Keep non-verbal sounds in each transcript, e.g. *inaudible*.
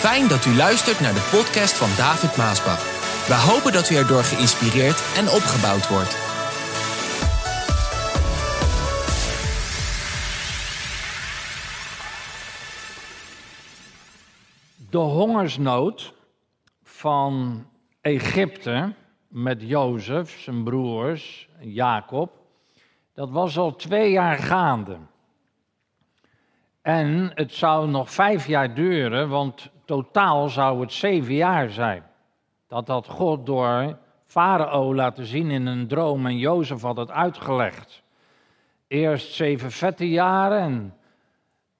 Fijn dat u luistert naar de podcast van David Maasbach. We hopen dat u erdoor geïnspireerd en opgebouwd wordt. De hongersnood van Egypte met Jozef, zijn broers, Jacob, dat was al twee jaar gaande. En het zou nog vijf jaar duren, want totaal zou het zeven jaar zijn. Dat had God door Farao laten zien in een droom en Jozef had het uitgelegd. Eerst zeven vette jaren en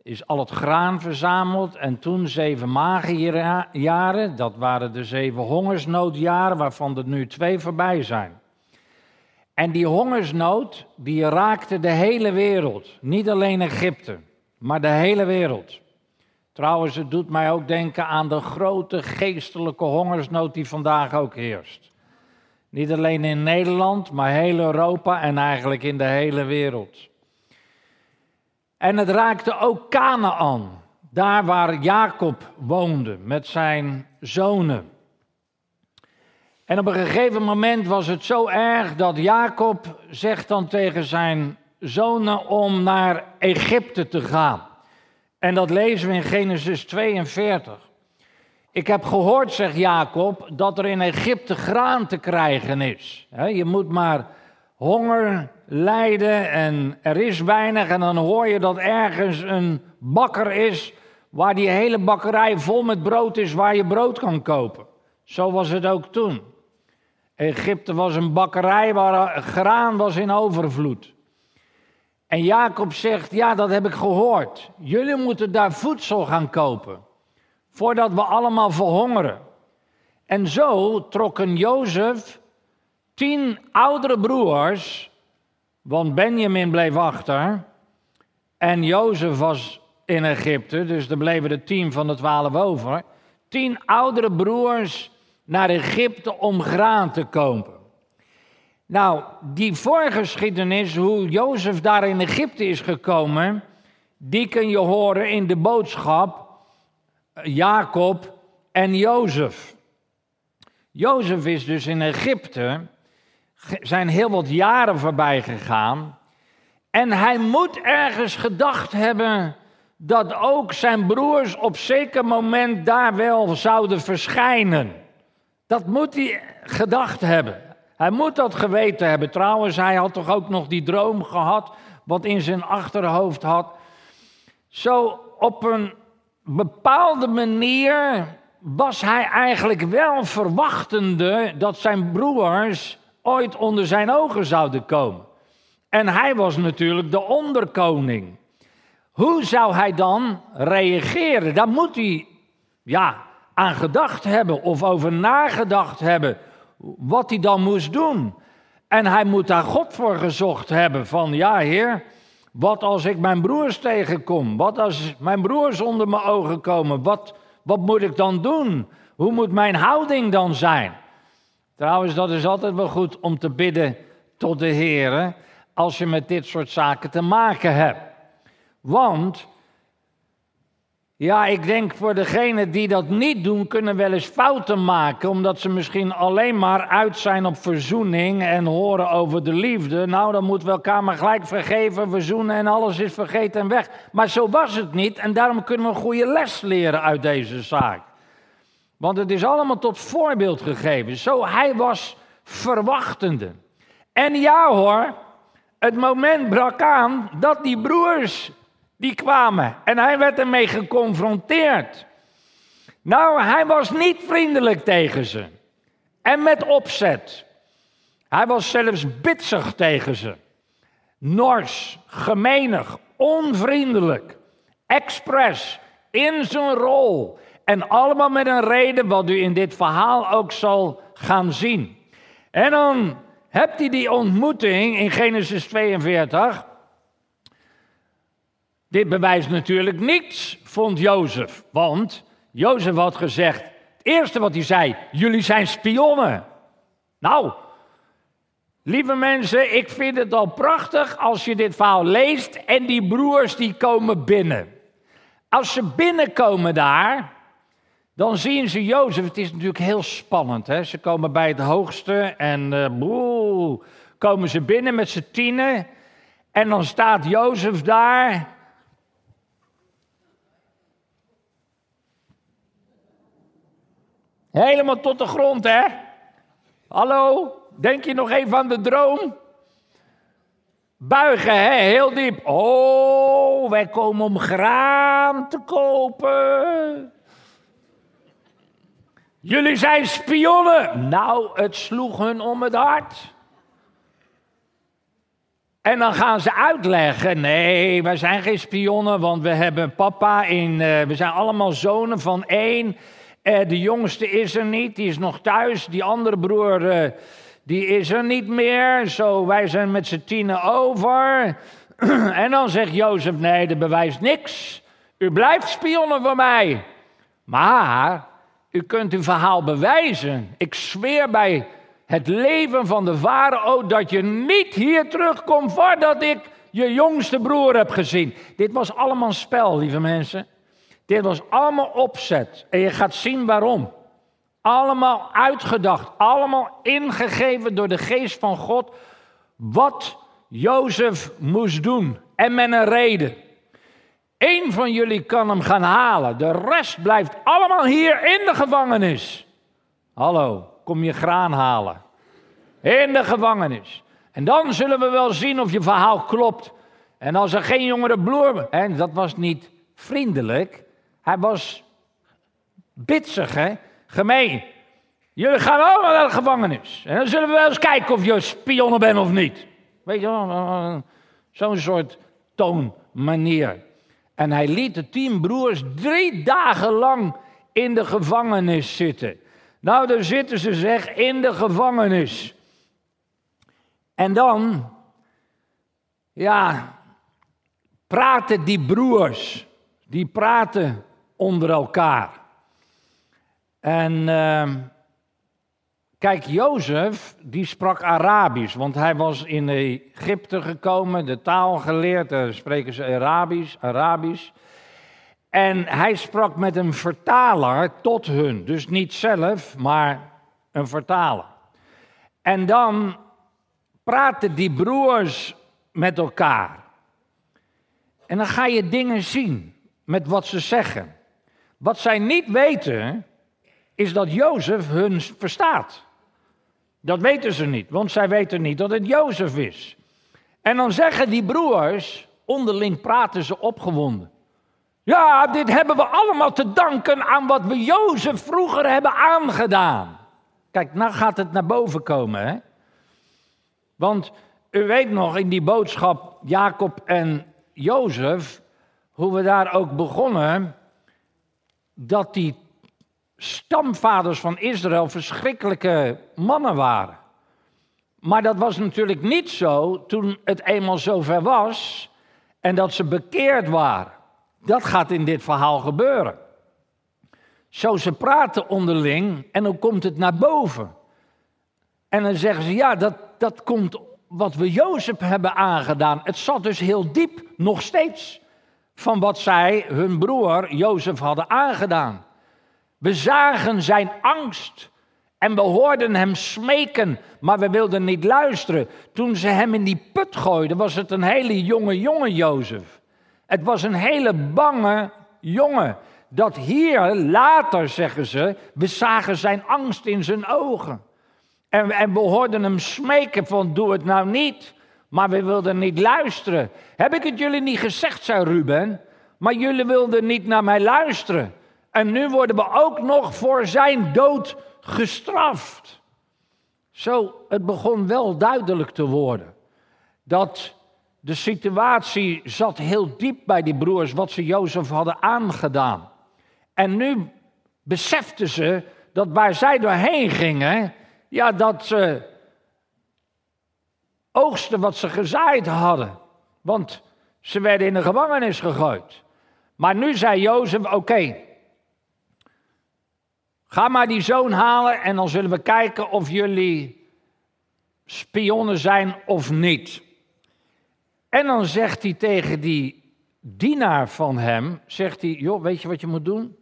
is al het graan verzameld en toen zeven magere jaren. Dat waren de zeven hongersnoodjaren waarvan er nu twee voorbij zijn. En die hongersnood die raakte de hele wereld, niet alleen Egypte maar de hele wereld. Trouwens, het doet mij ook denken aan de grote geestelijke hongersnood die vandaag ook heerst. Niet alleen in Nederland, maar heel Europa en eigenlijk in de hele wereld. En het raakte ook Canaan, daar waar Jacob woonde met zijn zonen. En op een gegeven moment was het zo erg dat Jacob zegt dan tegen zijn zonen om naar Egypte te gaan. En dat lezen we in Genesis 42. Ik heb gehoord, zegt Jacob, dat er in Egypte graan te krijgen is. Je moet maar honger lijden en er is weinig. En dan hoor je dat ergens een bakker is waar die hele bakkerij vol met brood is waar je brood kan kopen. Zo was het ook toen. Egypte was een bakkerij waar graan was in overvloed. En Jacob zegt, ja, dat heb ik gehoord. Jullie moeten daar voedsel gaan kopen, voordat we allemaal verhongeren. En zo trokken Jozef tien oudere broers, want Benjamin bleef achter. En Jozef was in Egypte, dus er bleven er tien van de twaalf over. Tien oudere broers naar Egypte om graan te kopen. Nou, die voorgeschiedenis, hoe Jozef daar in Egypte is gekomen, die kun je horen in de boodschap Jacob en Jozef. Jozef is dus in Egypte, zijn heel wat jaren voorbij gegaan. En hij moet ergens gedacht hebben dat ook zijn broers op zeker moment daar wel zouden verschijnen. Dat moet hij gedacht hebben. Hij moet dat geweten hebben. Trouwens, hij had toch ook nog die droom gehad, wat in zijn achterhoofd had. Zo op een bepaalde manier was hij eigenlijk wel verwachtende dat zijn broers ooit onder zijn ogen zouden komen. En hij was natuurlijk de onderkoning. Hoe zou hij dan reageren? Daar moet hij ja, aan gedacht hebben of over nagedacht hebben wat hij dan moest doen. En hij moet daar God voor gezocht hebben van, ja heer, wat als ik mijn broers tegenkom? Wat als mijn broers onder mijn ogen komen? Wat, wat moet ik dan doen? Hoe moet mijn houding dan zijn? Trouwens, dat is altijd wel goed om te bidden tot de Heer als je met dit soort zaken te maken hebt. Want ja, ik denk voor degenen die dat niet doen, kunnen wel eens fouten maken, omdat ze misschien alleen maar uit zijn op verzoening en horen over de liefde. Nou, dan moeten we elkaar maar gelijk vergeven, verzoenen en alles is vergeten en weg. Maar zo was het niet en daarom kunnen we een goede les leren uit deze zaak. Want het is allemaal tot voorbeeld gegeven. Zo, hij was verwachtende. En ja hoor, het moment brak aan dat die broers die kwamen. En hij werd ermee geconfronteerd. Nou, hij was niet vriendelijk tegen ze. En met opzet. Hij was zelfs bitsig tegen ze. Nors, gemenig, onvriendelijk, expres, in zijn rol. En allemaal met een reden wat u in dit verhaal ook zal gaan zien. En dan hebt hij die ontmoeting in Genesis 42. Dit bewijst natuurlijk niets, vond Jozef. Want Jozef had gezegd, het eerste wat hij zei, jullie zijn spionnen. Nou, lieve mensen, ik vind het al prachtig als je dit verhaal leest en die broers die komen binnen. Als ze binnenkomen daar, Dan zien ze Jozef. Het is natuurlijk heel spannend. Hè? Ze komen bij het hoogste en uh, boe, komen ze binnen met z'n tienen. En dan staat Jozef daar. Helemaal tot de grond, hè? Hallo, denk je nog even aan de droom? Buigen, hè? Heel diep. Oh, wij komen om graan te kopen. Jullie zijn spionnen. Nou, het sloeg hun om het hart. En dan gaan ze uitleggen: nee, wij zijn geen spionnen, want we hebben papa in. Uh, we zijn allemaal zonen van één. Uh, de jongste is er niet, die is nog thuis. Die andere broer, uh, die is er niet meer. Zo, wij zijn met z'n tienen over. *clears throat* en dan zegt Jozef: nee, dat bewijst niks. U blijft spionnen voor mij. Maar u kunt uw verhaal bewijzen. Ik zweer bij het leven van de farao dat je niet hier terugkomt voordat ik je jongste broer heb gezien. Dit was allemaal spel, lieve mensen. Dit was allemaal opzet. En je gaat zien waarom. Allemaal uitgedacht, allemaal ingegeven door de geest van God. Wat Jozef moest doen. En met een reden. Eén van jullie kan hem gaan halen. De rest blijft allemaal hier in de gevangenis. Hallo, kom je graan halen. In de gevangenis. En dan zullen we wel zien of je verhaal klopt. En als er geen jongere bloer. En dat was niet vriendelijk. Hij was bitsig, hè? Gemeen. Jullie gaan allemaal naar de gevangenis. En dan zullen we wel eens kijken of je spionnen bent of niet. Weet je wel, zo'n soort toonmanier. En hij liet de tien broers drie dagen lang in de gevangenis zitten. Nou, daar zitten ze zeg in de gevangenis. En dan, ja, praten die broers, die praten onder elkaar. En uh, kijk, Jozef, die sprak Arabisch, want hij was in Egypte gekomen, de taal geleerd, daar spreken ze Arabisch, Arabisch. En hij sprak met een vertaler tot hun, dus niet zelf, maar een vertaler. En dan praten die broers met elkaar. En dan ga je dingen zien met wat ze zeggen. Wat zij niet weten, is dat Jozef hun verstaat. Dat weten ze niet, want zij weten niet dat het Jozef is. En dan zeggen die broers, onderling praten ze opgewonden. Ja, dit hebben we allemaal te danken aan wat we Jozef vroeger hebben aangedaan. Kijk, nou gaat het naar boven komen, hè? Want u weet nog in die boodschap Jacob en Jozef, hoe we daar ook begonnen, dat die stamvaders van Israël verschrikkelijke mannen waren. Maar dat was natuurlijk niet zo toen het eenmaal zover was en dat ze bekeerd waren. Dat gaat in dit verhaal gebeuren. Zo ze praten onderling en dan komt het naar boven. En dan zeggen ze, ja, dat, dat komt wat we Jozef hebben aangedaan. Het zat dus heel diep, nog steeds, van wat zij, hun broer Jozef, hadden aangedaan. We zagen zijn angst en we hoorden hem smeken, maar we wilden niet luisteren. Toen ze hem in die put gooiden, was het een hele jonge jonge Jozef. Het was een hele bange jongen. Dat hier, later zeggen ze, we zagen zijn angst in zijn ogen. En, en we hoorden hem smeken van doe het nou niet. Maar we wilden niet luisteren. Heb ik het jullie niet gezegd, zei Ruben. Maar jullie wilden niet naar mij luisteren. En nu worden we ook nog voor zijn dood gestraft. Zo, het begon wel duidelijk te worden. Dat de situatie zat heel diep bij die broers, wat ze Jozef hadden aangedaan. En nu beseften ze dat waar zij doorheen gingen, ja, dat ze oogsten wat ze gezaaid hadden. Want ze werden in de gevangenis gegooid. Maar nu zei Jozef: Oké, ga maar die zoon halen en dan zullen we kijken of jullie spionnen zijn of niet. En dan zegt hij tegen die dienaar van hem: Zegt hij, joh, weet je wat je moet doen?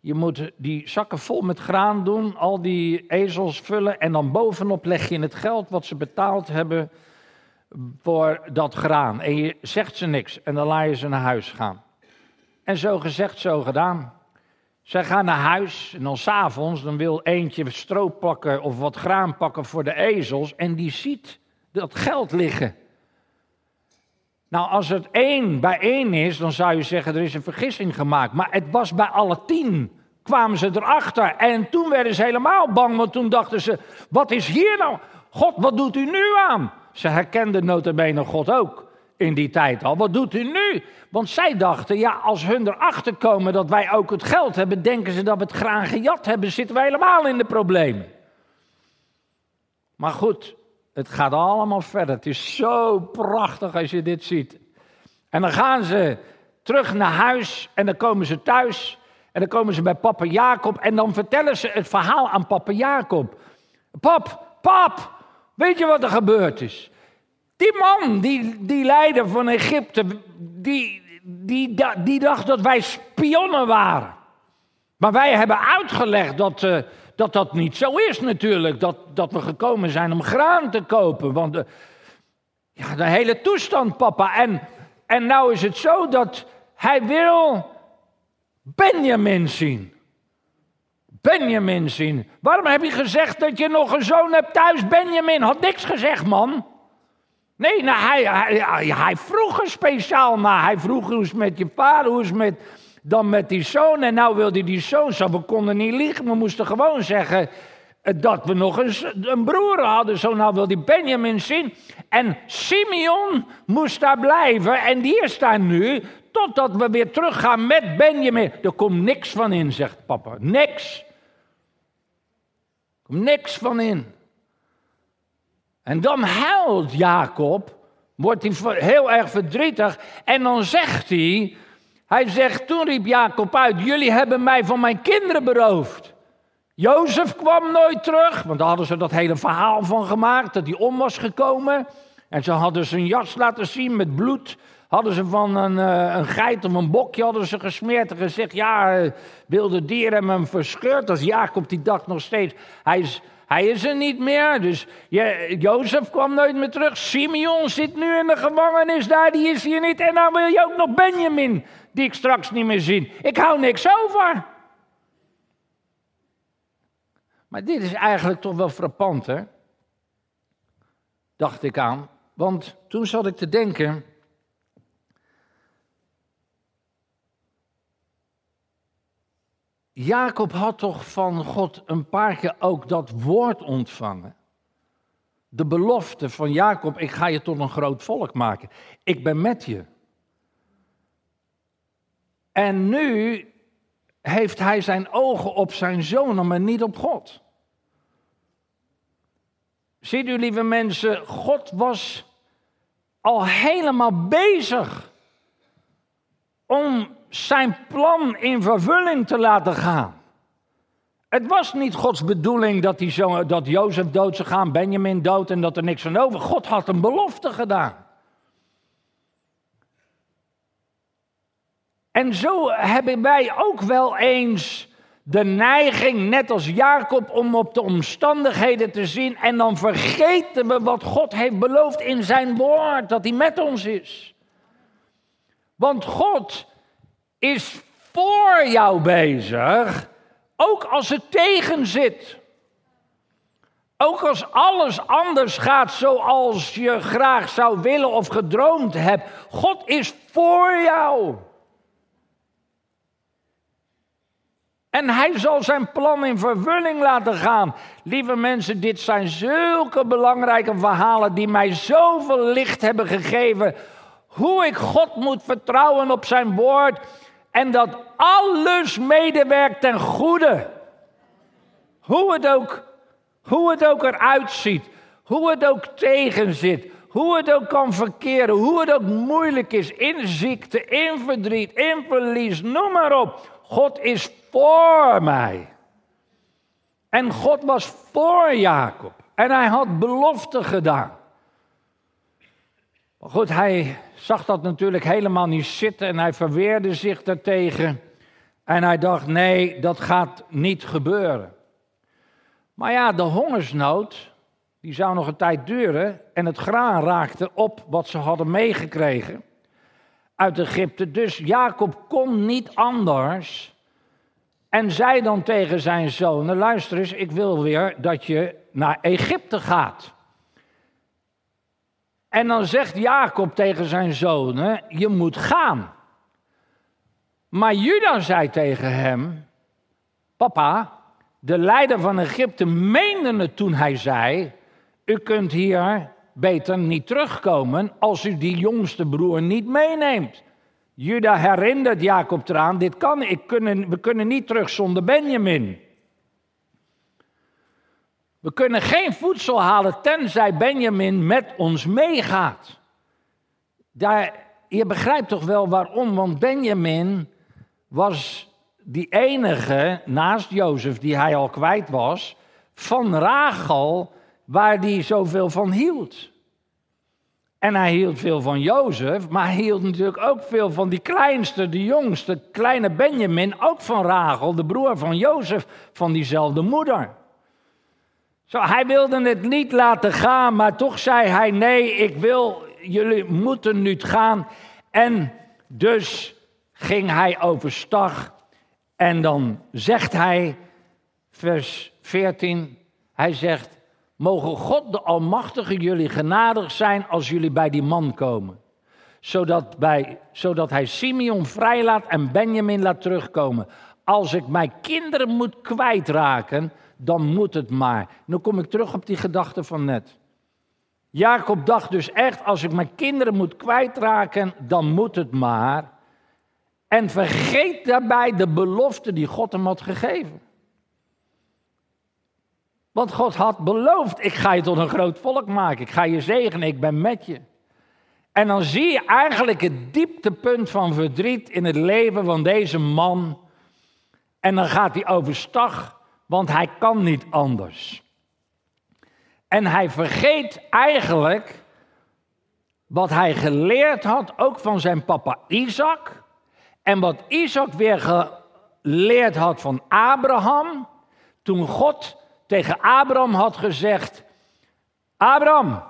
Je moet die zakken vol met graan doen, al die ezels vullen en dan bovenop leg je het geld wat ze betaald hebben voor dat graan. En je zegt ze niks en dan laat je ze naar huis gaan. En zo gezegd, zo gedaan. Zij gaan naar huis en dan s'avonds, dan wil eentje stroop pakken of wat graan pakken voor de ezels en die ziet dat geld liggen. Nou, als het één bij één is, dan zou je zeggen er is een vergissing gemaakt. Maar het was bij alle tien, kwamen ze erachter. En toen werden ze helemaal bang, want toen dachten ze, wat is hier nou? God, wat doet u nu aan? Ze herkenden notabene God ook in die tijd al. Wat doet u nu? Want zij dachten, ja, als hun erachter komen dat wij ook het geld hebben, denken ze dat we het graan gejat hebben, zitten wij helemaal in de problemen. Maar goed, het gaat allemaal verder. Het is zo prachtig als je dit ziet. En dan gaan ze terug naar huis en dan komen ze thuis en dan komen ze bij papa Jacob en dan vertellen ze het verhaal aan papa Jacob. Pap, pap, weet je wat er gebeurd is? Die man, die, die leider van Egypte, die, die, die dacht dat wij spionnen waren. Maar wij hebben uitgelegd dat, uh, dat dat niet zo is natuurlijk. Dat, dat we gekomen zijn om graan te kopen. Want de, ja, de hele toestand, papa. En, en nou is het zo dat hij wil Benjamin zien. Benjamin zien. Waarom heb je gezegd dat je nog een zoon hebt thuis? Benjamin had niks gezegd, man. Nee, nou, hij, hij, hij vroeg er speciaal naar. Hij vroeg hoe is met je vader, hoe is met, dan met die zoon. En nou wilde die zoon, zo, we konden niet liegen. We moesten gewoon zeggen eh, dat we nog een, een broer hadden. Zo nou wil die Benjamin zien. En Simeon moest daar blijven. En die is daar nu, totdat we weer teruggaan met Benjamin. Er komt niks van in, zegt papa. Niks. Komt niks van in. En dan huilt Jacob, wordt hij heel erg verdrietig en dan zegt hij, hij zegt, toen riep Jacob uit, jullie hebben mij van mijn kinderen beroofd. Jozef kwam nooit terug, want daar hadden ze dat hele verhaal van gemaakt, dat hij om was gekomen. En ze hadden zijn jas laten zien met bloed. Hadden ze van een, uh, een geit of een bokje hadden ze gesmeerd en gezegd, ja, uh, wilde dieren hebben hem verscheurd. Als Jacob die dag nog steeds, hij is, hij is er niet meer. Dus je, Jozef kwam nooit meer terug. Simeon zit nu in de gevangenis daar, die is hier niet. En dan wil je ook nog Benjamin, die ik straks niet meer zie. Ik hou niks over. Maar dit is eigenlijk toch wel frappant, hè? Dacht ik aan. Want toen zat ik te denken. Jacob had toch van God een paar keer ook dat woord ontvangen. De belofte van Jacob, ik ga je tot een groot volk maken. Ik ben met je. En nu heeft hij zijn ogen op zijn zoon, maar niet op God. Ziet u, lieve mensen, God was al helemaal bezig om zijn plan in vervulling te laten gaan. Het was niet Gods bedoeling dat, hij zo, dat Jozef dood zou gaan, Benjamin dood en dat er niks van over. God had een belofte gedaan. En zo hebben wij ook wel eens de neiging, net als Jacob, om op de omstandigheden te zien en dan vergeten we wat God heeft beloofd in zijn woord, dat hij met ons is. Want God is voor jou bezig, ook als het tegen zit. Ook als alles anders gaat zoals je graag zou willen of gedroomd hebt. God is voor jou. En hij zal zijn plan in vervulling laten gaan. Lieve mensen, dit zijn zulke belangrijke verhalen die mij zoveel licht hebben gegeven. Hoe ik God moet vertrouwen op zijn woord. En dat alles medewerkt ten goede. Hoe het ook, hoe het ook eruit ziet. Hoe het ook tegen zit. Hoe het ook kan verkeren. Hoe het ook moeilijk is. In ziekte, in verdriet, in verlies. Noem maar op. God is voor mij. En God was voor Jacob. En hij had belofte gedaan. Maar goed, hij zag dat natuurlijk helemaal niet zitten en hij verweerde zich daartegen. En hij dacht, nee, dat gaat niet gebeuren. Maar ja, de hongersnood, die zou nog een tijd duren. En het graan raakte op wat ze hadden meegekregen uit Egypte. Dus Jacob kon niet anders. En zei dan tegen zijn zonen: Luister eens, ik wil weer dat je naar Egypte gaat. En dan zegt Jacob tegen zijn zonen: Je moet gaan. Maar Juda zei tegen hem: Papa, de leider van Egypte meende het toen hij zei: U kunt hier beter niet terugkomen als u die jongste broer niet meeneemt. Juda herinnert Jacob eraan: Dit kan, ik kunnen, we kunnen niet terug zonder Benjamin. We kunnen geen voedsel halen tenzij Benjamin met ons meegaat. Daar, je begrijpt toch wel waarom, want Benjamin was die enige naast Jozef die hij al kwijt was, van Rachel, waar hij zoveel van hield. En hij hield veel van Jozef, maar hij hield natuurlijk ook veel van die kleinste, de jongste, kleine Benjamin, ook van Rachel, de broer van Jozef, van diezelfde moeder. Zo, hij wilde het niet laten gaan, maar toch zei hij: Nee, ik wil, jullie moeten nu gaan. En dus ging hij overstag. En dan zegt hij, vers 14, hij zegt: Mogen God de Almachtige jullie genadig zijn als jullie bij die man komen. Zodat, bij, zodat hij Simeon vrijlaat en Benjamin laat terugkomen. Als ik mijn kinderen moet kwijtraken, dan moet het maar. Nu kom ik terug op die gedachte van net. Jacob dacht dus echt, als ik mijn kinderen moet kwijtraken, dan moet het maar. En vergeet daarbij de belofte die God hem had gegeven. Want God had beloofd, ik ga je tot een groot volk maken, ik ga je zegenen, ik ben met je. En dan zie je eigenlijk het dieptepunt van verdriet in het leven van deze man. En dan gaat hij overstag, want hij kan niet anders. En hij vergeet eigenlijk wat hij geleerd had, ook van zijn papa Isaac. En wat Isaac weer geleerd had van Abraham. Toen God tegen Abraham had gezegd: Abraham,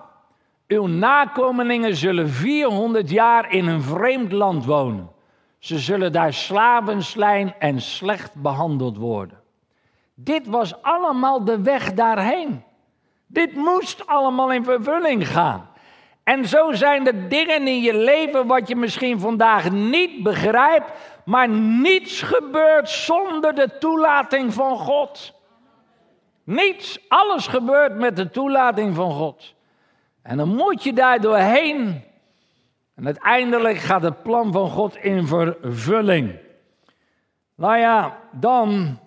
uw nakomelingen zullen 400 jaar in een vreemd land wonen. Ze zullen daar slaven slijn en slecht behandeld worden. Dit was allemaal de weg daarheen. Dit moest allemaal in vervulling gaan. En zo zijn er dingen in je leven wat je misschien vandaag niet begrijpt, maar niets gebeurt zonder de toelating van God. Niets, alles gebeurt met de toelating van God. En dan moet je daar doorheen. En uiteindelijk gaat het plan van God in vervulling. Nou ja, dan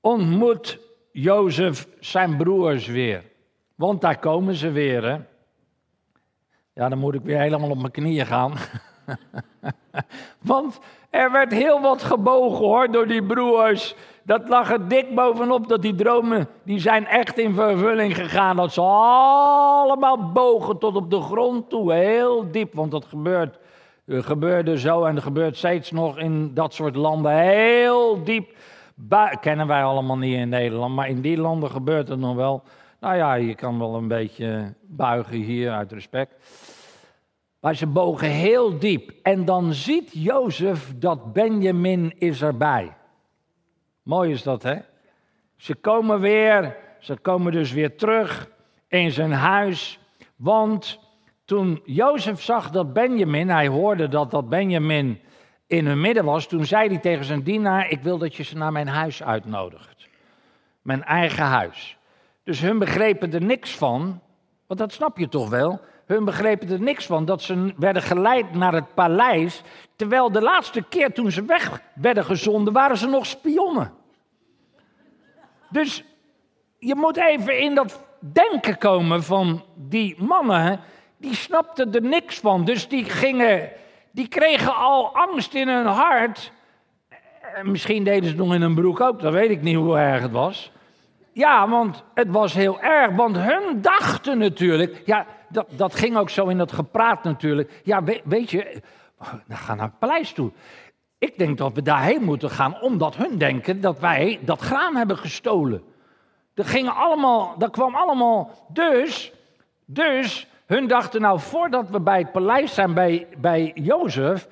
ontmoet Jozef zijn broers weer. Want daar komen ze weer, hè. Ja, dan moet ik weer helemaal op mijn knieën gaan. *laughs* Want er werd heel wat gebogen hoor door die broers. Dat lag er dik bovenop dat die dromen, die zijn echt in vervulling gegaan. Dat ze allemaal bogen tot op de grond toe, heel diep. Want dat gebeurt, gebeurde zo en er gebeurt steeds nog in dat soort landen heel diep. Kennen wij allemaal niet in Nederland, maar in die landen gebeurt het nog wel. Nou ja, je kan wel een beetje buigen hier uit respect. Maar ze bogen heel diep. En dan ziet Jozef dat Benjamin is erbij. Mooi is dat, hè? Ze komen weer, ze komen dus weer terug in zijn huis. Want toen Jozef zag dat Benjamin, hij hoorde dat dat Benjamin in hun midden was, toen zei hij tegen zijn dienaar: Ik wil dat je ze naar mijn huis uitnodigt. Mijn eigen huis. Dus hun begrepen er niks van, want dat snap je toch wel. Hun begrepen er niks van dat ze werden geleid naar het paleis, terwijl de laatste keer toen ze weg werden gezonden, waren ze nog spionnen. Dus je moet even in dat denken komen van die mannen, die snapten er niks van. Dus die gingen, die kregen al angst in hun hart. Misschien deden ze het nog in hun broek ook, dat weet ik niet hoe erg het was. Ja, want het was heel erg. Want hun dachten natuurlijk. Ja, dat, dat ging ook zo in dat gepraat natuurlijk. Ja, weet, weet je, We gaan naar het paleis toe. Ik denk dat we daarheen moeten gaan, omdat hun denken dat wij dat graan hebben gestolen. Dat, ging allemaal, dat kwam allemaal. Dus, dus, hun dachten nou, voordat we bij het paleis zijn bij, bij Jozef,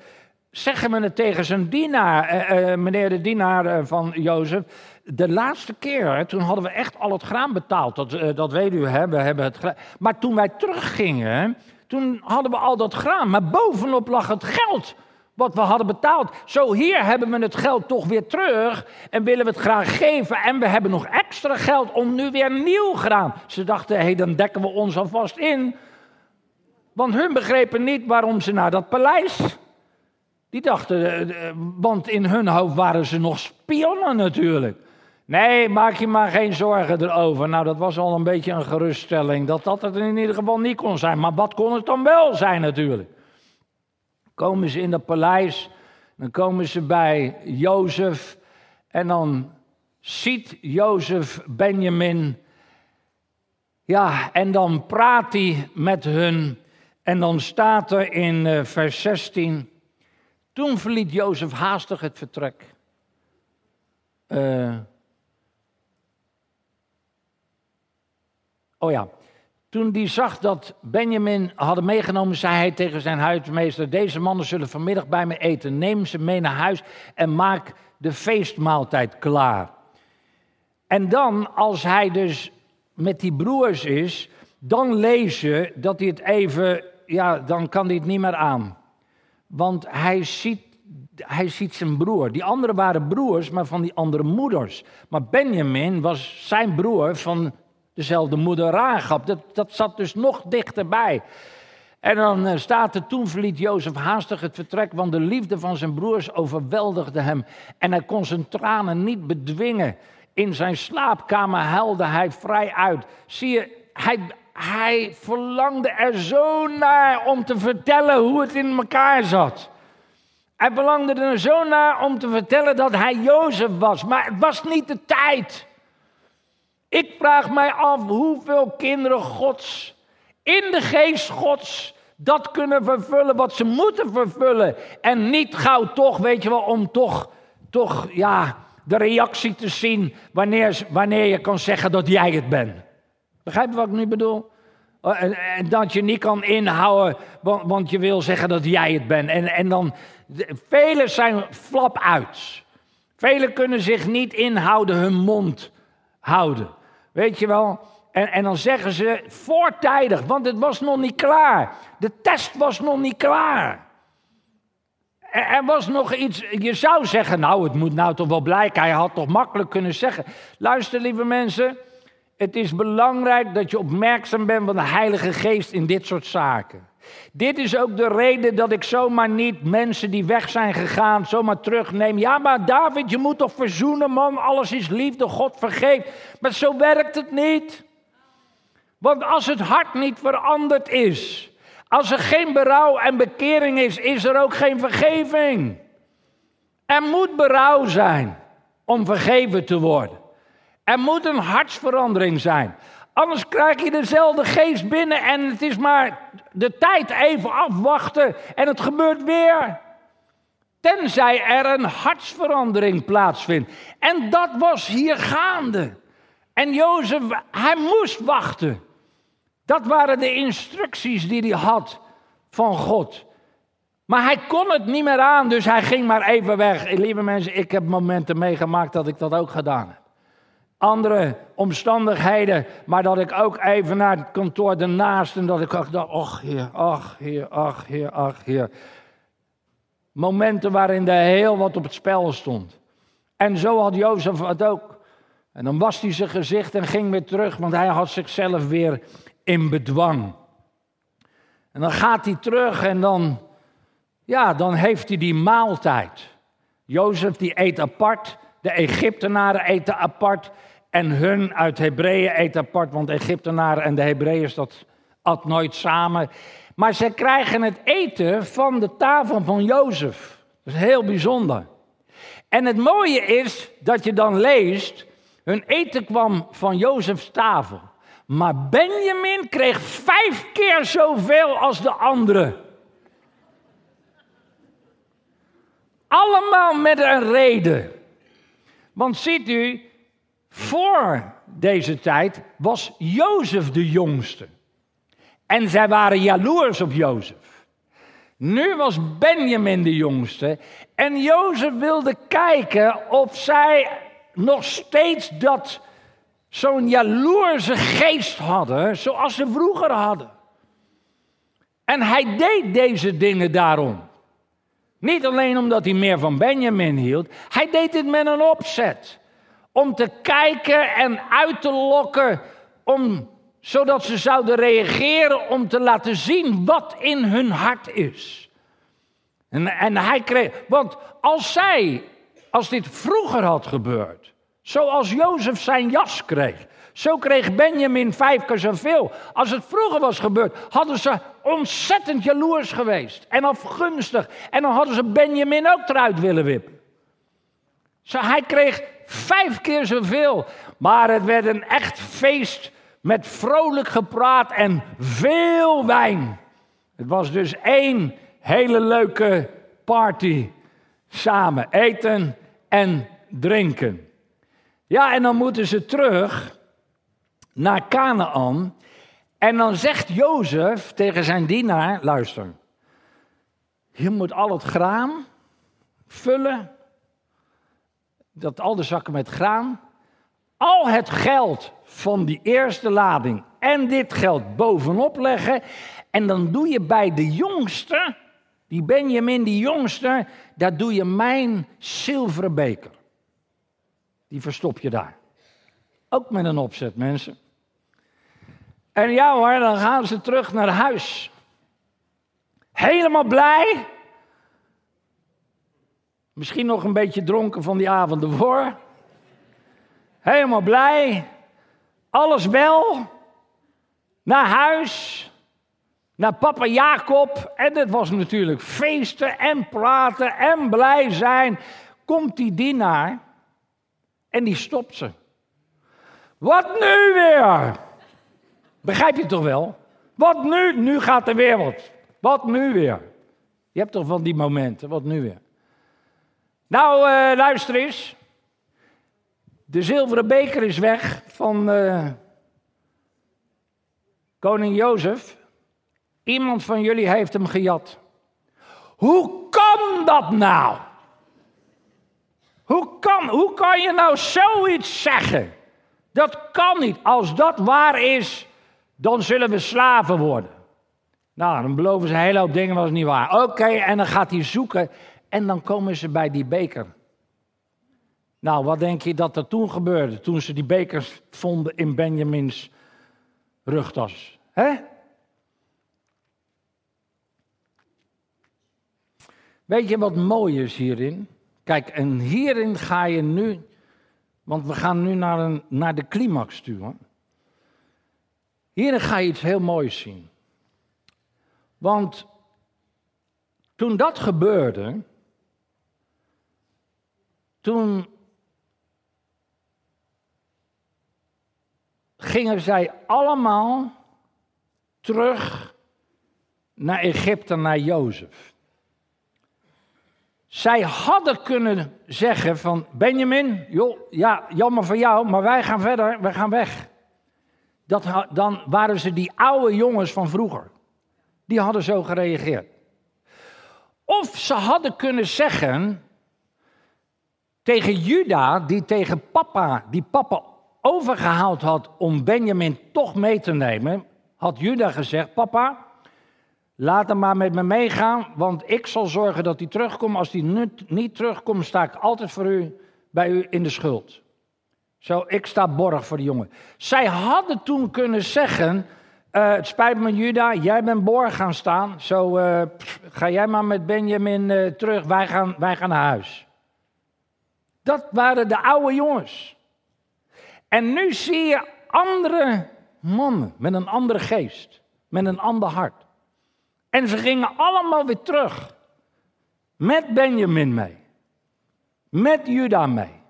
zeggen we het tegen zijn dienaar, eh, eh, meneer de dienaar eh, van Jozef. De laatste keer, toen hadden we echt al het graan betaald. Dat, dat weet u, hè? we hebben het Maar toen wij teruggingen, toen hadden we al dat graan. Maar bovenop lag het geld wat we hadden betaald. Zo hier hebben we het geld toch weer terug en willen we het graag geven. En we hebben nog extra geld om nu weer nieuw graan. Ze dachten, hé, hey, dan dekken we ons alvast in. Want hun begrepen niet waarom ze naar dat paleis. Die dachten, eh, eh, want in hun hoofd waren ze nog spionnen natuurlijk. Nee, maak je maar geen zorgen erover. Nou, dat was al een beetje een geruststelling. Dat dat het in ieder geval niet kon zijn. Maar wat kon het dan wel zijn natuurlijk? Komen ze in dat paleis, dan komen ze bij Jozef. En dan ziet Jozef Benjamin. Ja, en dan praat hij met hun. En dan staat er in uh, vers 16. Toen verliet Jozef haastig het vertrek. Uh, oh ja, toen hij zag dat Benjamin hadden meegenomen, zei hij tegen zijn huismeester: Deze mannen zullen vanmiddag bij me eten. Neem ze mee naar huis en maak de feestmaaltijd klaar. En dan, als hij dus met die broers is, dan lees je dat hij het even, ja, dan kan hij het niet meer aan. Want hij ziet, hij ziet zijn broer. Die anderen waren broers, maar van die andere moeders. Maar Benjamin was zijn broer van dezelfde moeder Rahab. Dat, dat zat dus nog dichterbij. En dan eh, staat er, toen verliet Jozef haastig het vertrek, want de liefde van zijn broers overweldigde hem. En hij kon zijn tranen niet bedwingen. In zijn slaapkamer huilde hij vrij uit. Zie je, hij, hij verlangde er zo naar om te vertellen hoe het in elkaar zat. Hij verlangde er zo naar om te vertellen dat hij Jozef was, maar het was niet de tijd. Ik vraag mij af hoeveel kinderen Gods in de geest Gods dat kunnen vervullen wat ze moeten vervullen. En niet gauw toch, weet je wel, om toch, toch ja, de reactie te zien wanneer, wanneer je kan zeggen dat jij het bent. Begrijp je wat ik nu bedoel? Oh, en, dat je niet kan inhouden, want, want, je wil zeggen dat jij het bent. En, en dan, velen zijn flap uit. Velen kunnen zich niet inhouden, hun mond houden. Weet je wel? En, en dan zeggen ze voortijdig, want het was nog niet klaar. De test was nog niet klaar. Er was nog iets, je zou zeggen, nou het moet nou toch wel blijken. Hij had toch makkelijk kunnen zeggen. Luister lieve mensen, het is belangrijk dat je opmerkzaam bent van de Heilige Geest in dit soort zaken. Dit is ook de reden dat ik zomaar niet mensen die weg zijn gegaan zomaar terugneem. Ja, maar David, je moet toch verzoenen, man. Alles is liefde, God vergeeft. Maar zo werkt het niet. Want als het hart niet veranderd is, als er geen berouw en bekering is, is er ook geen vergeving. Er moet berouw zijn om vergeven te worden. Er moet een hartsverandering zijn. Anders krijg je dezelfde geest binnen en het is maar de tijd even afwachten en het gebeurt weer. Tenzij er een hartsverandering plaatsvindt. En dat was hier gaande. En Jozef, hij moest wachten. Dat waren de instructies die hij had van God. Maar hij kon het niet meer aan, dus hij ging maar even weg. Lieve mensen, ik heb momenten meegemaakt dat ik dat ook gedaan heb andere omstandigheden, maar dat ik ook even naar het kantoor ernaast en dat ik ook dacht, ach heer, ach heer, ach heer, ach heer. Momenten waarin er heel wat op het spel stond. En zo had Jozef het ook. En dan was hij zijn gezicht en ging weer terug, want hij had zichzelf weer in bedwang. En dan gaat hij terug en dan, ja, dan heeft hij die maaltijd. Jozef die eet apart, de Egyptenaren eten apart en hun uit Hebreeën eten apart, want Egyptenaren en de Hebreeërs dat at nooit samen. Maar ze krijgen het eten van de tafel van Jozef. Dat is heel bijzonder. En het mooie is dat je dan leest, hun eten kwam van Jozefs tafel. Maar Benjamin kreeg vijf keer zoveel als de anderen. Allemaal met een reden. Want ziet u, voor deze tijd was Jozef de jongste. En zij waren jaloers op Jozef. Nu was Benjamin de jongste. En Jozef wilde kijken of zij nog steeds dat zo'n jaloerse geest hadden, zoals ze vroeger hadden. En hij deed deze dingen daarom. Niet alleen omdat hij meer van Benjamin hield, hij deed het met een opzet. Om te kijken en uit te lokken, om, zodat ze zouden reageren, om te laten zien wat in hun hart is. En, en hij kreeg, want als zij, als dit vroeger had gebeurd, zoals Jozef zijn jas kreeg, zo kreeg Benjamin vijf keer zoveel. Als het vroeger was gebeurd, hadden ze ontzettend jaloers geweest en afgunstig. En dan hadden ze Benjamin ook eruit willen wippen. Zo, hij kreeg vijf keer zoveel. Maar het werd een echt feest met vrolijk gepraat en veel wijn. Het was dus één hele leuke party samen. Eten en drinken. Ja, en dan moeten ze terug naar Canaan. En dan zegt Jozef tegen zijn dienaar: luister, je moet al het graan vullen, dat al de zakken met graan, al het geld van die eerste lading en dit geld bovenop leggen. En dan doe je bij de jongste, die Benjamin, die jongste, daar doe je mijn zilveren beker. Die verstop je daar. Ook met een opzet, mensen. En ja hoor, dan gaan ze terug naar huis. Helemaal blij. Misschien nog een beetje dronken van die avond ervoor. Helemaal blij. Alles wel. Naar huis. Naar papa Jacob. En het was natuurlijk feesten en praten en blij zijn. Komt die dienaar en die stopt ze. Wat nu weer? Begrijp je toch wel? Wat nu? Nu gaat de wereld. Wat nu weer? Je hebt toch van die momenten, wat nu weer? Nou, uh, luister eens. De zilveren beker is weg van uh, koning Jozef. Iemand van jullie heeft hem gejat. Hoe kan dat nou? Hoe kan, hoe kan je nou zoiets zeggen? Dat kan niet. Als dat waar is, dan zullen we slaven worden. Nou, dan beloven ze een hele hoop dingen, was niet waar. Oké, en dan gaat hij zoeken en dan komen ze bij die beker. Nou, wat denk je dat er toen gebeurde, toen ze die bekers vonden in Benjamins rugtas? Hè? Weet je wat mooi is hierin? Kijk, en hierin ga je nu, want we gaan nu naar, een, naar de climax toe. Hoor. Hier ga je iets heel moois zien. Want toen dat gebeurde, toen gingen zij allemaal terug naar Egypte, naar Jozef. Zij hadden kunnen zeggen van Benjamin, joh, ja, jammer voor jou, maar wij gaan verder, wij gaan weg dat, dan waren ze die oude jongens van vroeger. Die hadden zo gereageerd. Of ze hadden kunnen zeggen tegen Juda, die tegen papa, die papa overgehaald had om Benjamin toch mee te nemen, had Juda gezegd: Papa, laat hem maar met me meegaan, want ik zal zorgen dat hij terugkomt. Als hij niet terugkomt, sta ik altijd voor u, bij u in de schuld. Zo, ik sta borg voor de jongen. Zij hadden toen kunnen zeggen: uh, Het spijt me, Juda, jij bent borg gaan staan. Zo, uh, ga jij maar met Benjamin uh, terug, wij gaan, wij gaan naar huis. Dat waren de oude jongens. En nu zie je andere mannen met een andere geest, met een ander hart. En ze gingen allemaal weer terug. Met Benjamin mee. Met Juda mee.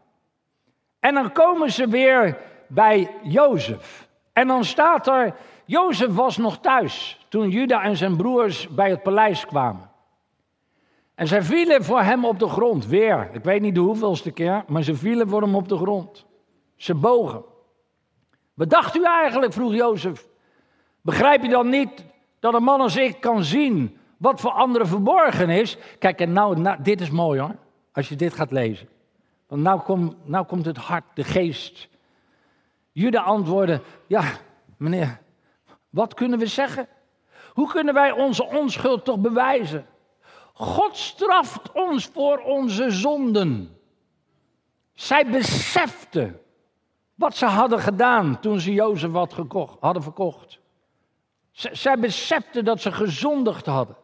En dan komen ze weer bij Jozef. En dan staat er, Jozef was nog thuis toen Juda en zijn broers bij het paleis kwamen. En zij vielen voor hem op de grond, weer. Ik weet niet de hoeveelste keer, maar ze vielen voor hem op de grond. Ze bogen. Wat dacht u eigenlijk, vroeg Jozef. Begrijp je dan niet dat een man als ik kan zien wat voor anderen verborgen is? Kijk, en nou, nou dit is mooi hoor, als je dit gaat lezen. Want nou, kom, nou komt het hart, de geest. Juda antwoordde, ja, meneer, wat kunnen we zeggen? Hoe kunnen wij onze onschuld toch bewijzen? God straft ons voor onze zonden. Zij beseften wat ze hadden gedaan toen ze Jozef had gekocht, hadden verkocht. zij beseften dat ze gezondigd hadden.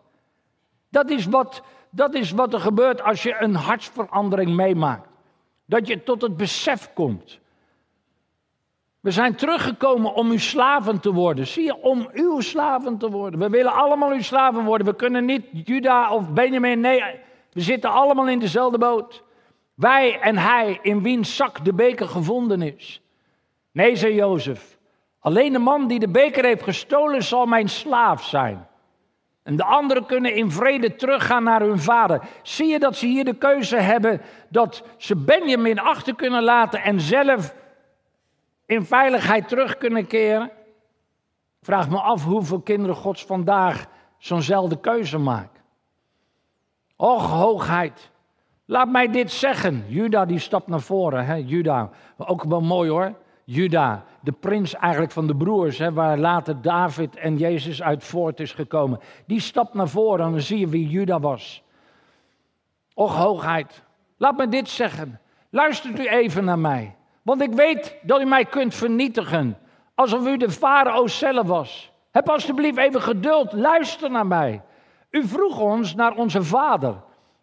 Dat is, wat, dat is wat er gebeurt als je een hartsverandering meemaakt. Dat je tot het besef komt. We zijn teruggekomen om uw slaven te worden. Zie je, om uw slaven te worden. We willen allemaal uw slaven worden. We kunnen niet Juda of Benjamin. Nee, we zitten allemaal in dezelfde boot. Wij en hij, in wiens zak de beker gevonden is. Nee, zei Jozef. Alleen de man die de beker heeft gestolen zal mijn slaaf zijn. En de anderen kunnen in vrede teruggaan naar hun vader. Zie je dat ze hier de keuze hebben dat ze Benjamin achter kunnen laten en zelf in veiligheid terug kunnen keren? Vraag me af hoeveel kinderen Gods vandaag zo'nzelfde keuze maken. Och, hoogheid. Laat mij dit zeggen. Juda die stapt naar voren. Hè? Juda, ook wel mooi hoor. Juda, de prins eigenlijk van de broers, hè, waar later David en Jezus uit voort is gekomen. Die stapt naar voren en dan zie je wie Juda was. Och, hoogheid. Laat me dit zeggen. Luistert u even naar mij. Want ik weet dat u mij kunt vernietigen. Alsof u de farao zelf was. Heb alstublieft even geduld. Luister naar mij. U vroeg ons naar onze vader.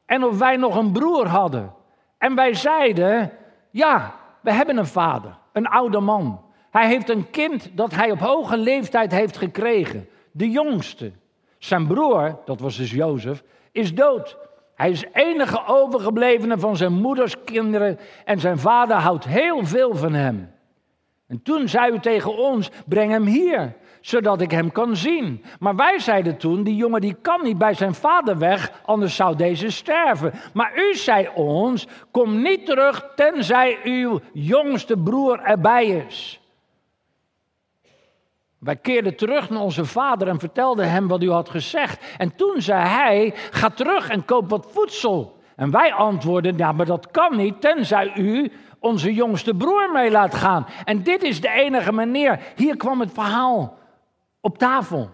En of wij nog een broer hadden. En wij zeiden: Ja, we hebben een vader. Een oude man. Hij heeft een kind dat hij op hoge leeftijd heeft gekregen. De jongste. Zijn broer, dat was dus Jozef, is dood. Hij is enige overgeblevene van zijn moeders kinderen en zijn vader houdt heel veel van hem. En toen zei u tegen ons: breng hem hier, zodat ik hem kan zien. Maar wij zeiden toen: die jongen die kan niet bij zijn vader weg, anders zou deze sterven. Maar u zei ons: kom niet terug tenzij uw jongste broer erbij is. Wij keerden terug naar onze vader en vertelden hem wat u had gezegd. En toen zei hij: Ga terug en koop wat voedsel. En wij antwoordden: Ja, maar dat kan niet, tenzij u onze jongste broer mee laat gaan. En dit is de enige manier. Hier kwam het verhaal op tafel.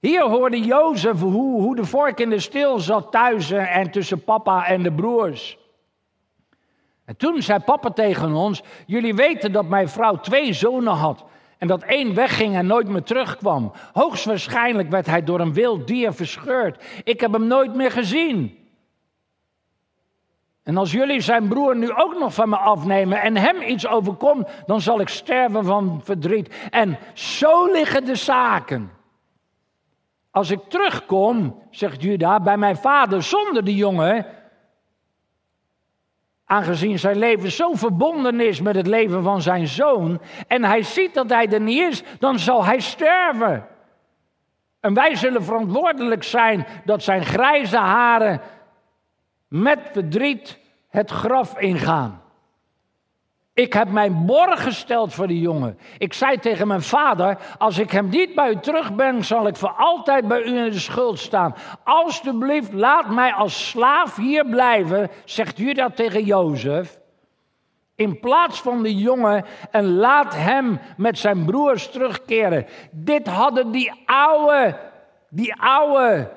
Hier hoorde Jozef hoe, hoe de vork in de stil zat thuis en tussen papa en de broers. En toen zei papa tegen ons: Jullie weten dat mijn vrouw twee zonen had. En dat één wegging en nooit meer terugkwam. Hoogstwaarschijnlijk werd hij door een wild dier verscheurd. Ik heb hem nooit meer gezien. En als jullie zijn broer nu ook nog van me afnemen en hem iets overkomt, dan zal ik sterven van verdriet. En zo liggen de zaken. Als ik terugkom, zegt Juda, bij mijn vader zonder de jongen, aangezien zijn leven zo verbonden is met het leven van zijn zoon, en hij ziet dat hij er niet is, dan zal hij sterven. En wij zullen verantwoordelijk zijn dat zijn grijze haren met verdriet het graf ingaan. Ik heb mijn borg gesteld voor die jongen. Ik zei tegen mijn vader: Als ik hem niet bij u terug ben, zal ik voor altijd bij u in de schuld staan. Alsjeblieft, laat mij als slaaf hier blijven, zegt u dat tegen Jozef. In plaats van de jongen en laat hem met zijn broers terugkeren. Dit hadden die oude, die oude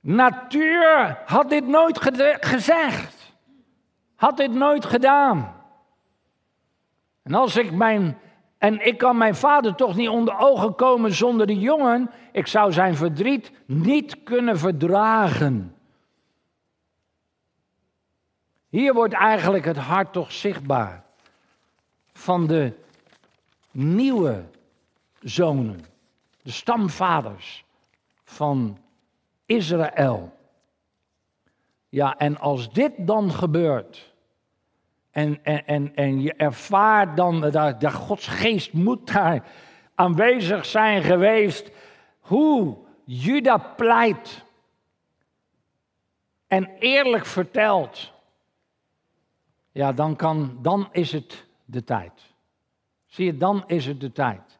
natuur had dit nooit gezegd. Had dit nooit gedaan. En als ik mijn. En ik kan mijn vader toch niet onder ogen komen zonder de jongen. Ik zou zijn verdriet niet kunnen verdragen. Hier wordt eigenlijk het hart toch zichtbaar van de nieuwe zonen, de stamvaders van Israël. Ja, en als dit dan gebeurt, en, en, en, en je ervaart dan, dat, dat Gods geest moet daar aanwezig zijn geweest, hoe Juda pleit en eerlijk vertelt, ja, dan, kan, dan is het de tijd. Zie je, dan is het de tijd.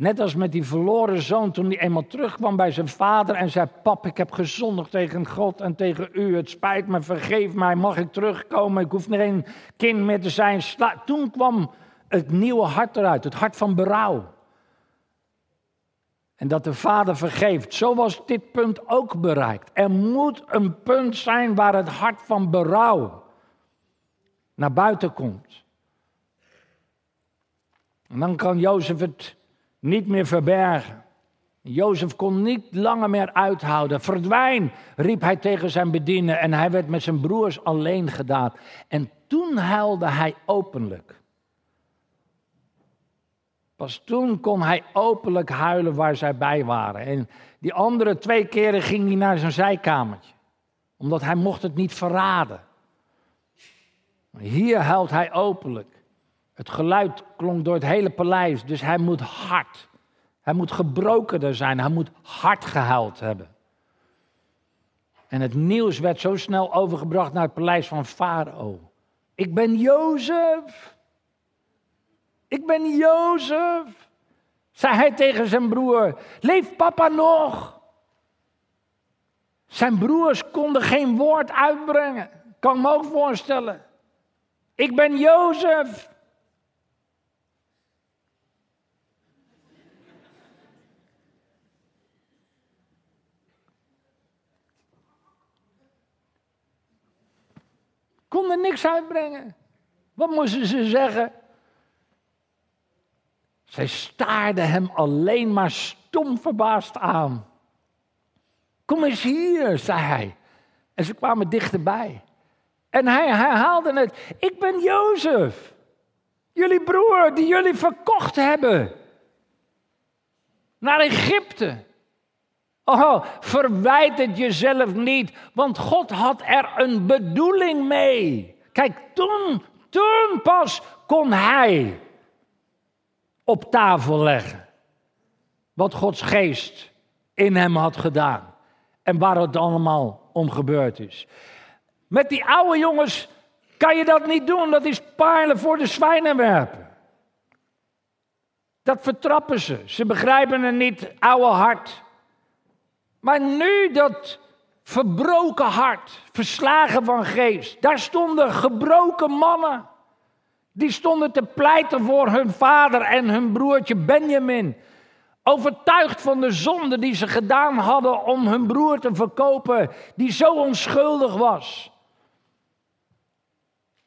Net als met die verloren zoon toen hij eenmaal terugkwam bij zijn vader en zei: Pap, ik heb gezondigd tegen God en tegen u. Het spijt me, vergeef mij, mag ik terugkomen? Ik hoef geen kind meer te zijn. Toen kwam het nieuwe hart eruit, het hart van berouw. En dat de vader vergeeft. Zo was dit punt ook bereikt. Er moet een punt zijn waar het hart van berouw naar buiten komt. En dan kan Jozef het niet meer verbergen. Jozef kon niet langer meer uithouden. Verdwijn, riep hij tegen zijn bedienden en hij werd met zijn broers alleen gedaan. En toen huilde hij openlijk. Pas toen kon hij openlijk huilen waar zij bij waren. En die andere twee keren ging hij naar zijn zijkamertje, omdat hij mocht het niet verraden. Hier huilt hij openlijk. Het geluid klonk door het hele paleis, dus hij moet hard. Hij moet gebrokener zijn, hij moet hard gehuild hebben. En het nieuws werd zo snel overgebracht naar het paleis van Farao. Ik ben Jozef. Ik ben Jozef. Zei hij tegen zijn broer. Leeft papa nog? Zijn broers konden geen woord uitbrengen. Kan me ook voorstellen. Ik ben Jozef. Konden niks uitbrengen. Wat moesten ze zeggen? Zij staarden hem alleen maar stom verbaasd aan. Kom eens hier, zei hij. En ze kwamen dichterbij. En hij herhaalde het. Ik ben Jozef. Jullie broer die jullie verkocht hebben. Naar Egypte. Oh, verwijt het jezelf niet, want God had er een bedoeling mee. Kijk, toen, toen pas kon hij op tafel leggen. Wat Gods geest in hem had gedaan. En waar het allemaal om gebeurd is. Met die oude jongens kan je dat niet doen. Dat is paarlen voor de zwijnen werpen. Dat vertrappen ze. Ze begrijpen het niet, oude hart. Maar nu dat verbroken hart, verslagen van geest, daar stonden gebroken mannen. Die stonden te pleiten voor hun vader en hun broertje Benjamin. Overtuigd van de zonde die ze gedaan hadden om hun broer te verkopen, die zo onschuldig was.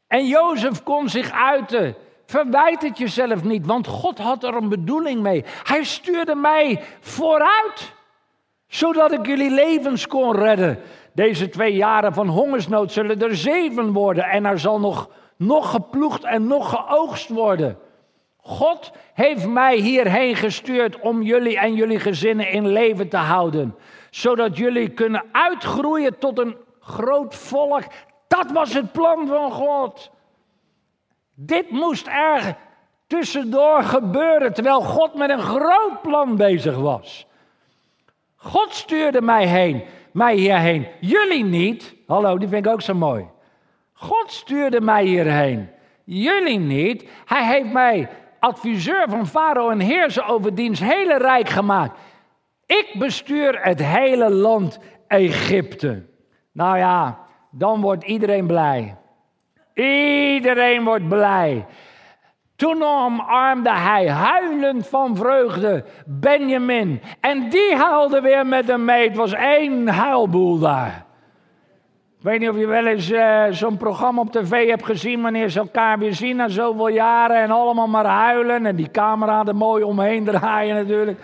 En Jozef kon zich uiten. Verwijt het jezelf niet, want God had er een bedoeling mee. Hij stuurde mij vooruit, zodat ik jullie levens kon redden. Deze twee jaren van hongersnood zullen er zeven worden en er zal nog nog geploegd en nog geoogst worden. God heeft mij hierheen gestuurd om jullie en jullie gezinnen in leven te houden. Zodat jullie kunnen uitgroeien tot een groot volk. Dat was het plan van God. Dit moest er tussendoor gebeuren terwijl God met een groot plan bezig was. God stuurde mij heen, mij hierheen. Jullie niet. Hallo, die vind ik ook zo mooi. God stuurde mij hierheen. Jullie niet. Hij heeft mij adviseur van Farao en heerser over diens hele rijk gemaakt. Ik bestuur het hele land Egypte. Nou ja, dan wordt iedereen blij. Iedereen wordt blij. Toen omarmde hij huilend van vreugde Benjamin. En die huilde weer met hem mee. Het was één huilboel daar. Ik weet niet of je wel eens uh, zo'n programma op tv hebt gezien, wanneer ze elkaar weer zien na zoveel jaren en allemaal maar huilen en die camera er mooi omheen draaien natuurlijk.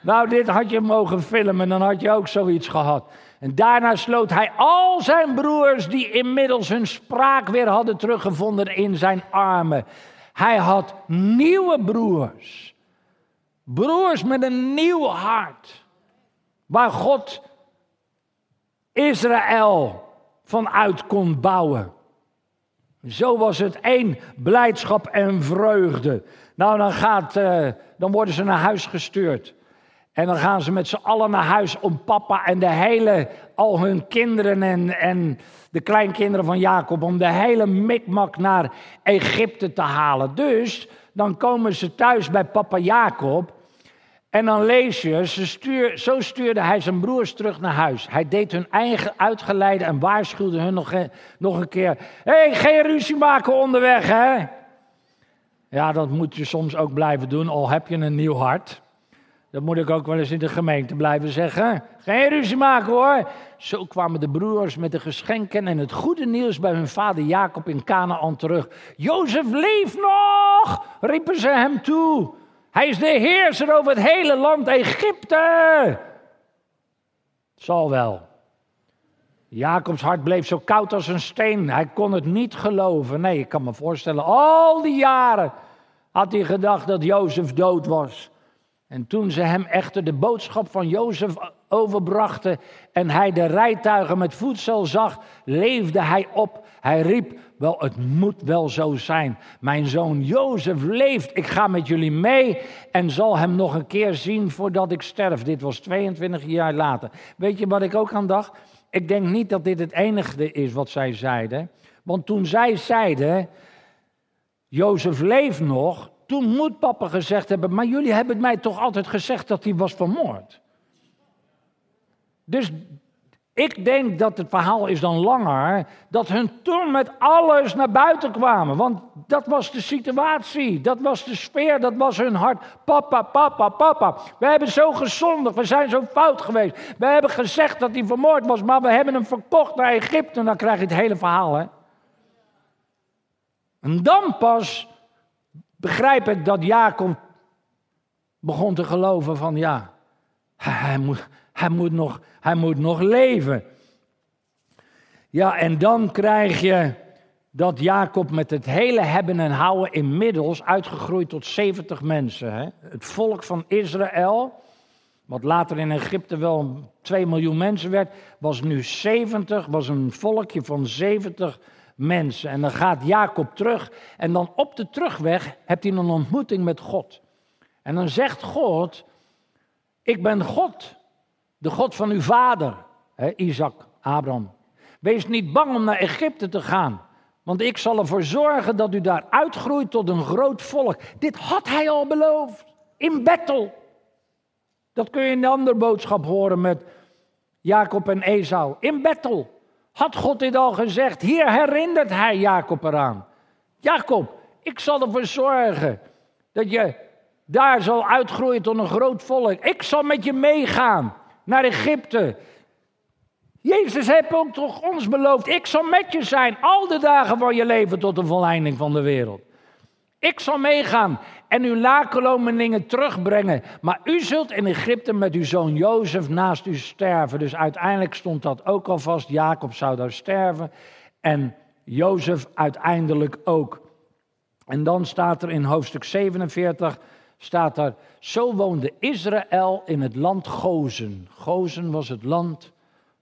Nou, dit had je mogen filmen, dan had je ook zoiets gehad. En daarna sloot hij al zijn broers, die inmiddels hun spraak weer hadden teruggevonden, in zijn armen. Hij had nieuwe broers. Broers met een nieuw hart. Waar God Israël vanuit kon bouwen. Zo was het één blijdschap en vreugde. Nou, dan, gaat, uh, dan worden ze naar huis gestuurd. En dan gaan ze met z'n allen naar huis om papa en de hele, al hun kinderen en, en de kleinkinderen van Jacob, om de hele mikmak naar Egypte te halen. Dus dan komen ze thuis bij papa Jacob. En dan lees je, ze stuur, zo stuurde hij zijn broers terug naar huis. Hij deed hun eigen uitgeleide en waarschuwde hun nog, nog een keer. Hé, hey, geen ruzie maken onderweg, hè? Ja, dat moet je soms ook blijven doen, al heb je een nieuw hart. Dat moet ik ook wel eens in de gemeente blijven zeggen. Geen ruzie maken hoor. Zo kwamen de broers met de geschenken en het goede nieuws bij hun vader Jacob in Canaan terug. Jozef leeft nog, riepen ze hem toe. Hij is de heerser over het hele land Egypte. Zal wel. Jacobs hart bleef zo koud als een steen. Hij kon het niet geloven. Nee, ik kan me voorstellen, al die jaren had hij gedacht dat Jozef dood was. En toen ze hem echter de boodschap van Jozef overbrachten en hij de rijtuigen met voedsel zag, leefde hij op. Hij riep, wel het moet wel zo zijn. Mijn zoon Jozef leeft, ik ga met jullie mee en zal hem nog een keer zien voordat ik sterf. Dit was 22 jaar later. Weet je wat ik ook aan dacht? Ik denk niet dat dit het enige is wat zij zeiden. Want toen zij zeiden, Jozef leeft nog, toen moet papa gezegd hebben, maar jullie hebben mij toch altijd gezegd dat hij was vermoord. Dus ik denk dat het verhaal is dan langer, dat hun toen met alles naar buiten kwamen. Want dat was de situatie, dat was de sfeer, dat was hun hart. Papa, papa, papa, we hebben zo gezondigd, we zijn zo fout geweest. We hebben gezegd dat hij vermoord was, maar we hebben hem verkocht naar Egypte. En dan krijg je het hele verhaal, hè. En dan pas begrijp ik dat Jacob begon te geloven van ja, hij moet, hij moet, nog, hij moet nog leven. Ja, en dan krijg je dat Jacob met het hele hebben en houden inmiddels uitgegroeid tot 70 mensen. Hè? Het volk van Israël, wat later in Egypte wel 2 miljoen mensen werd, was nu 70, was een volkje van 70 mensen. En dan gaat Jacob terug en dan op de terugweg hebt hij een ontmoeting met God. En dan zegt God, ik ben God, de God van uw vader, hè, Isaac, Abraham. Wees niet bang om naar Egypte te gaan, want ik zal ervoor zorgen dat u daar uitgroeit tot een groot volk. Dit had hij al beloofd, in Bethel. Dat kun je in de andere boodschap horen met Jacob en Esau, in Bethel. Had God dit al gezegd? Hier herinnert hij Jacob eraan. Jacob, ik zal ervoor zorgen dat je daar zal uitgroeien tot een groot volk. Ik zal met je meegaan naar Egypte. Jezus heeft ook toch ons beloofd, ik zal met je zijn al de dagen van je leven tot de volleinding van de wereld. Ik zal meegaan en uw nakomelingen terugbrengen. Maar u zult in Egypte met uw zoon Jozef naast u sterven. Dus uiteindelijk stond dat ook al vast. Jacob zou daar sterven. En Jozef uiteindelijk ook. En dan staat er in hoofdstuk 47, staat er, zo woonde Israël in het land Gozen. Gozen was het land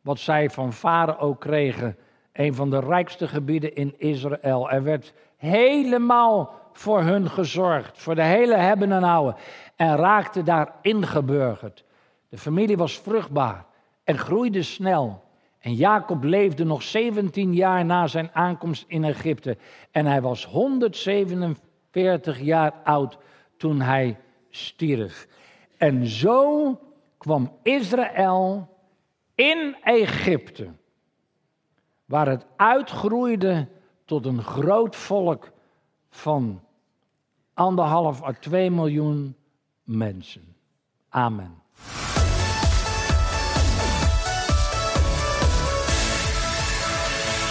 wat zij van Farao kregen. Een van de rijkste gebieden in Israël. Er werd helemaal voor hun gezorgd, voor de hele hebben en houden. En raakte daar ingeburgerd. De familie was vruchtbaar en groeide snel. En Jacob leefde nog 17 jaar na zijn aankomst in Egypte. En hij was 147 jaar oud toen hij stierf. En zo kwam Israël in Egypte, waar het uitgroeide tot een groot volk van anderhalf à twee miljoen mensen. Amen.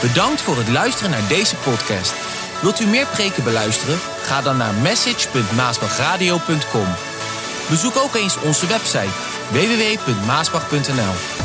Bedankt voor het luisteren naar deze podcast. Wilt u meer preken beluisteren? Ga dan naar message.maasbachradio.com. Bezoek ook eens onze website www.maasbach.nl.